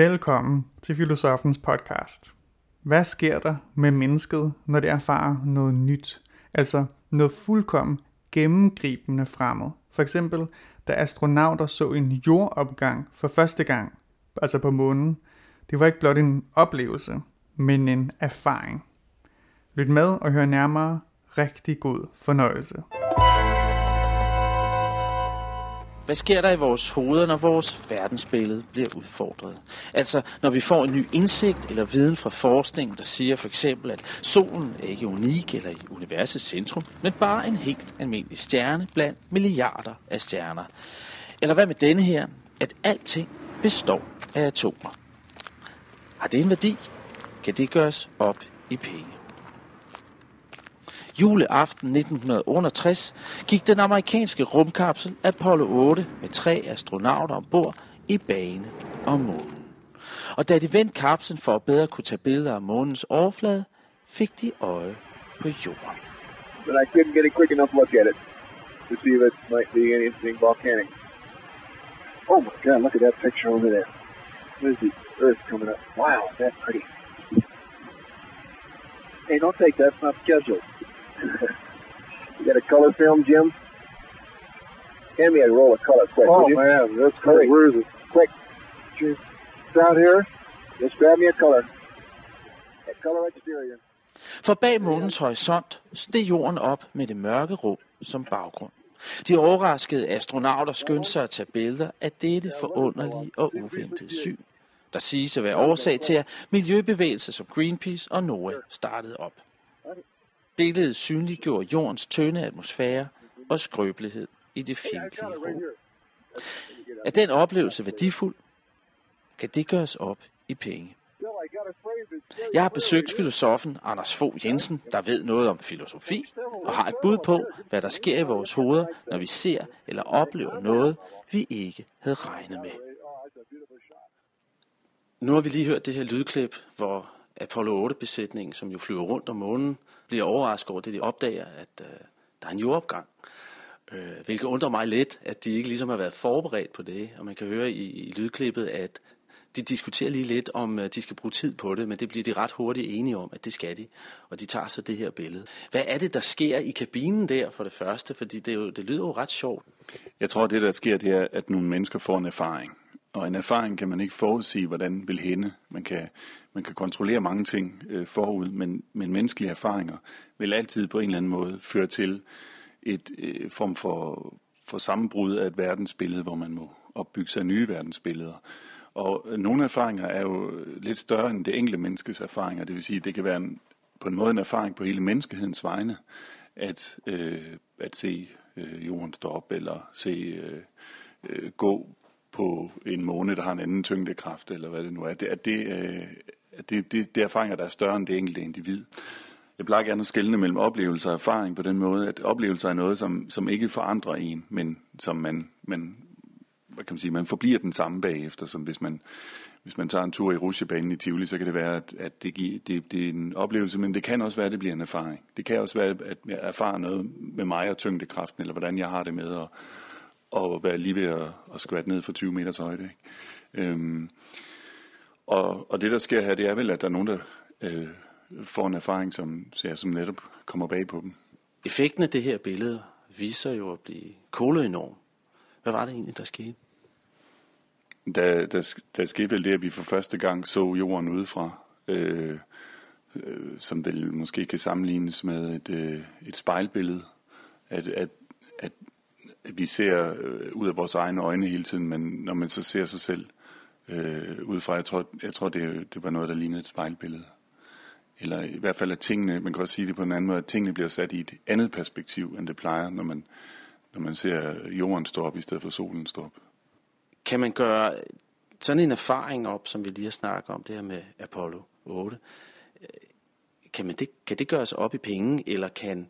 Velkommen til Filosofens podcast. Hvad sker der med mennesket, når det erfarer noget nyt? Altså noget fuldkommen gennemgribende fremmed. For eksempel, da astronauter så en jordopgang for første gang, altså på månen. Det var ikke blot en oplevelse, men en erfaring. Lyt med og hør nærmere. Rigtig god fornøjelse. Hvad sker der i vores hoveder, når vores verdensbillede bliver udfordret? Altså, når vi får en ny indsigt eller viden fra forskningen, der siger for eksempel, at solen er ikke unik eller i universets centrum, men bare en helt almindelig stjerne blandt milliarder af stjerner. Eller hvad med denne her, at alting består af atomer? Har det en værdi? Kan det gøres op i penge? Juleaften 1968 gik den amerikanske rumkapsel Apollo 8 med tre astronauter ombord i bane om månen. Og da de vendte kapslen for at bedre kunne tage billeder af månens overflade, fik de øje på jorden. But I couldn't get a quick enough look at it to see if it might be anything volcanic. Oh my god, look at that picture over there. There's the earth coming up. Wow, that's pretty. Hey, don't take that, it's not scheduled you got a color film, Jim? Hand me a roll of color quick. Oh man, that's cool. Where is it? Quick. It's out here. Just grab me a color. A color exterior. For bag månens horisont steg jorden op med det mørke rum som baggrund. De overraskede astronauter skyndte sig at tage billeder af dette forunderlige og uventede syn, der siges at være årsag til, at miljøbevægelser som Greenpeace og NOAA startede op. Billedet synliggjorde jordens tynde atmosfære og skrøbelighed i det fjendtlige rum. Er den oplevelse værdifuld? Kan det gøres op i penge? Jeg har besøgt filosofen Anders Fogh Jensen, der ved noget om filosofi, og har et bud på, hvad der sker i vores hoveder, når vi ser eller oplever noget, vi ikke havde regnet med. Nu har vi lige hørt det her lydklip, hvor Apollo 8-besætningen, som jo flyver rundt om månen, bliver overrasket over det, de opdager, at øh, der er en jordopgang. Øh, hvilket undrer mig lidt, at de ikke ligesom har været forberedt på det. Og man kan høre i, i lydklippet, at de diskuterer lige lidt, om øh, de skal bruge tid på det, men det bliver de ret hurtigt enige om, at det skal de. Og de tager så det her billede. Hvad er det, der sker i kabinen der for det første? Fordi det, er jo, det lyder jo ret sjovt. Jeg tror, det der sker, det er, at nogle mennesker får en erfaring. Og en erfaring kan man ikke forudsige, hvordan vil hende. Man kan, man kan kontrollere mange ting øh, forud, men, men menneskelige erfaringer vil altid på en eller anden måde føre til et øh, form for, for sammenbrud af et verdensbillede, hvor man må opbygge sig nye verdensbilleder. Og øh, nogle erfaringer er jo lidt større end det enkelte menneskes erfaringer. Det vil sige, at det kan være en, på en måde en erfaring på hele menneskehedens vegne, at, øh, at se øh, jorden stå op, eller se øh, øh, gå på en måne, der har en anden tyngdekraft, eller hvad det nu er. Det, at det, øh, at det, det, det er erfaringer, der er større end det enkelte individ. Jeg plejer gerne at skelne mellem oplevelser og erfaring på den måde, at oplevelser er noget, som, som ikke forandrer en, men som man, man, hvad kan man sige, man forbliver den samme bagefter, som hvis man, hvis man tager en tur i rusjebanen i Tivoli, så kan det være, at, at det, giver, det, det er en oplevelse, men det kan også være, at det bliver en erfaring. Det kan også være, at jeg erfarer noget med mig og tyngdekraften, eller hvordan jeg har det med at, at være lige ved at, at skvatte ned for 20 meters højde. Ikke? Øhm, og, og det, der sker her, det er vel, at der er nogen, der øh, får en erfaring, som, ja, som netop kommer bag på dem. Effekten af det her billede viser jo at blive koloenorm. Hvad var det egentlig, der skete? Der, der, der skete vel det, at vi for første gang så jorden udefra, øh, øh, som vel måske kan sammenlignes med et, øh, et spejlbillede. At, at, at vi ser øh, ud af vores egne øjne hele tiden, men når man så ser sig selv øh, udefra, jeg tror, jeg tror det, det var noget, der lignede et spejlbillede. Eller i hvert fald, at tingene, man kan også sige det på en anden måde, at tingene bliver sat i et andet perspektiv, end det plejer, når man, når man ser jorden stå op, i stedet for solen stå op. Kan man gøre sådan en erfaring op, som vi lige har snakket om, det her med Apollo 8, øh, kan, man det, kan det gøres op i penge, eller kan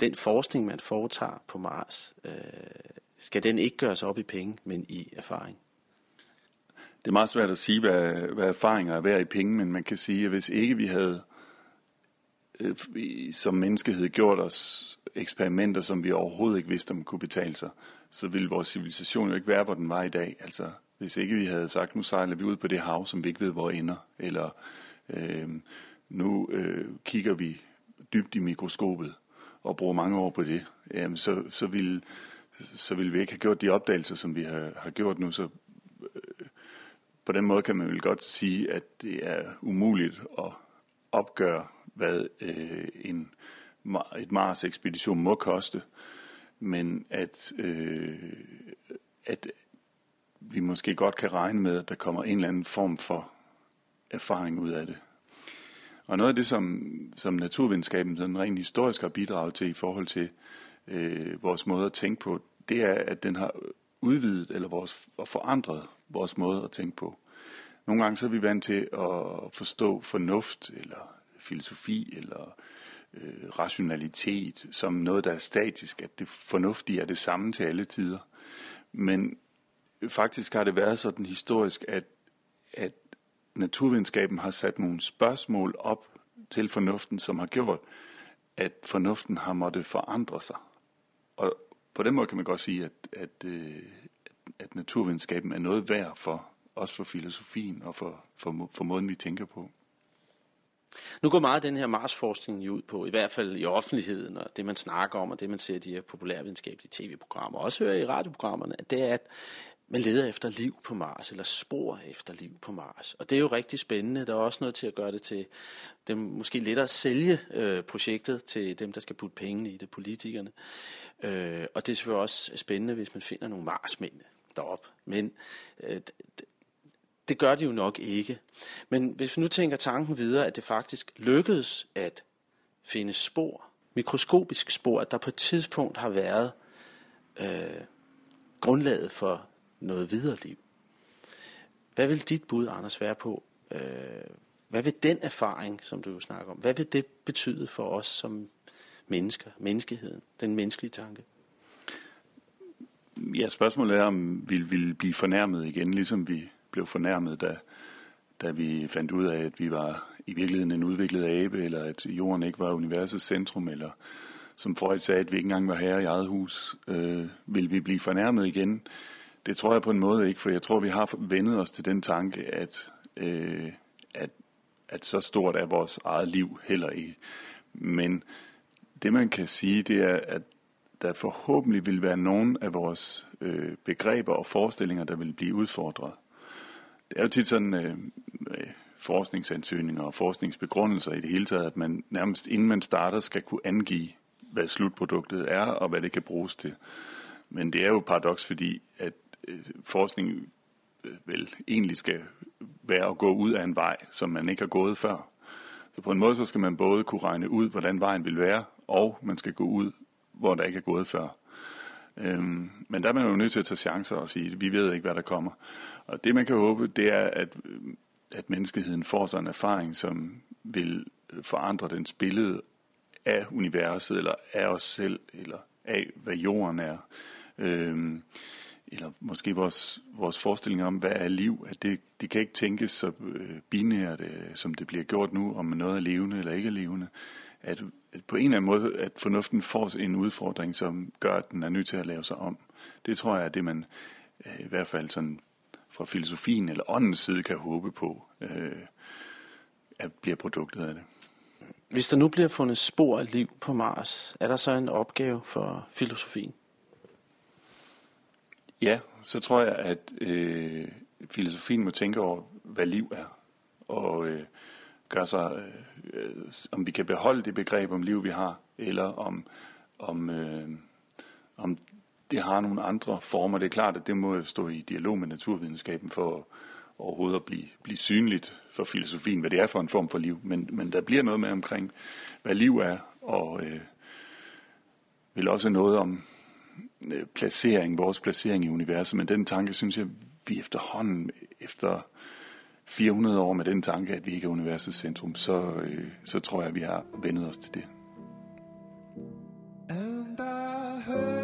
den forskning, man foretager på Mars, øh, skal den ikke gøres op i penge, men i erfaring? Det er meget svært at sige, hvad, hvad erfaringer er værd i penge, men man kan sige, at hvis ikke vi havde øh, som menneskehed gjort os eksperimenter, som vi overhovedet ikke vidste, om kunne betale sig, så ville vores civilisation jo ikke være, hvor den var i dag. Altså, Hvis ikke vi havde sagt, nu sejler vi ud på det hav, som vi ikke ved, hvor ender, eller øh, nu øh, kigger vi dybt i mikroskopet og bruger mange år på det, jamen så, så, ville, så ville vi ikke have gjort de opdagelser, som vi har, har gjort nu. Så øh, på den måde kan man vel godt sige, at det er umuligt at opgøre, hvad øh, en, et Mars-ekspedition må koste, men at, øh, at vi måske godt kan regne med, at der kommer en eller anden form for erfaring ud af det. Og noget af det, som, som naturvidenskaben sådan rent historisk har bidraget til i forhold til øh, vores måde at tænke på, det er, at den har udvidet eller vores, og forandret vores måde at tænke på. Nogle gange så er vi vant til at forstå fornuft eller filosofi eller øh, rationalitet som noget, der er statisk, at det fornuftige er det samme til alle tider. Men faktisk har det været sådan historisk, at, at naturvidenskaben har sat nogle spørgsmål op til fornuften, som har gjort, at fornuften har måttet forandre sig. Og på den måde kan man godt sige, at, at, øh, at naturvidenskaben er noget værd for også for filosofien og for, for, for måden, vi tænker på. Nu går meget af den her Mars-forskning ud på, i hvert fald i offentligheden, og det man snakker om, og det man ser i de her populærvidenskabelige tv-programmer, og også hører i radioprogrammerne, det er, at man leder efter liv på Mars, eller spor efter liv på Mars. Og det er jo rigtig spændende. Der er også noget til at gøre det til dem måske lettere at sælge øh, projektet til dem, der skal putte pengene i det, politikerne. Øh, og det er selvfølgelig også spændende, hvis man finder nogle Marsmænd derop. Men øh, det gør de jo nok ikke. Men hvis vi nu tænker tanken videre, at det faktisk lykkedes at finde spor, mikroskopisk spor, at der på et tidspunkt har været øh, grundlaget for noget videre liv. Hvad vil dit bud, Anders, være på? Øh, hvad vil den erfaring, som du snakker om, hvad vil det betyde for os som mennesker, menneskeheden, den menneskelige tanke? Ja, spørgsmålet er, om vi vil blive fornærmet igen, ligesom vi blev fornærmet, da, da vi fandt ud af, at vi var i virkeligheden en udviklet abe, eller at jorden ikke var universets centrum, eller som Freud sagde, at vi ikke engang var herre i eget hus. Øh, vil vi blive fornærmet igen? Det tror jeg på en måde ikke, for jeg tror, vi har vendet os til den tanke, at, øh, at, at så stort er vores eget liv heller ikke. Men det man kan sige, det er, at der forhåbentlig vil være nogle af vores øh, begreber og forestillinger, der vil blive udfordret. Det er jo tit sådan øh, forskningsansøgninger og forskningsbegrundelser i det hele taget, at man nærmest inden man starter skal kunne angive, hvad slutproduktet er og hvad det kan bruges til. Men det er jo paradoks, fordi at Øh, forskning øh, vel egentlig skal være at gå ud af en vej, som man ikke har gået før. Så på en måde så skal man både kunne regne ud, hvordan vejen vil være, og man skal gå ud, hvor der ikke er gået før. Øhm, men der er man jo nødt til at tage chancer og sige, at vi ved ikke, hvad der kommer. Og det man kan håbe, det er, at, øh, at menneskeheden får sig en erfaring, som vil forandre dens billede af universet, eller af os selv, eller af, hvad jorden er. Øhm, eller måske vores, vores forestilling om, hvad er liv, at det, det kan ikke tænkes så øh, binært, øh, som det bliver gjort nu, om noget er levende eller ikke er levende. At, at på en eller anden måde, at fornuften får en udfordring, som gør, at den er nødt til at lave sig om. Det tror jeg er det, man øh, i hvert fald sådan fra filosofien eller åndens side kan håbe på, øh, at bliver produktet af det. Hvis der nu bliver fundet spor af liv på Mars, er der så en opgave for filosofien? Ja, så tror jeg, at øh, filosofien må tænke over, hvad liv er, og øh, gøre sig, øh, om vi kan beholde det begreb om liv, vi har, eller om, om, øh, om det har nogle andre former. Det er klart, at det må stå i dialog med naturvidenskaben for overhovedet at blive, blive synligt for filosofien, hvad det er for en form for liv. Men, men der bliver noget med omkring, hvad liv er, og øh, vil også noget om Øh, placering, vores placering i universet. Men den tanke, synes jeg, vi efterhånden, efter 400 år med den tanke, at vi ikke er universets centrum, så, øh, så tror jeg, at vi har vendet os til det. And I heard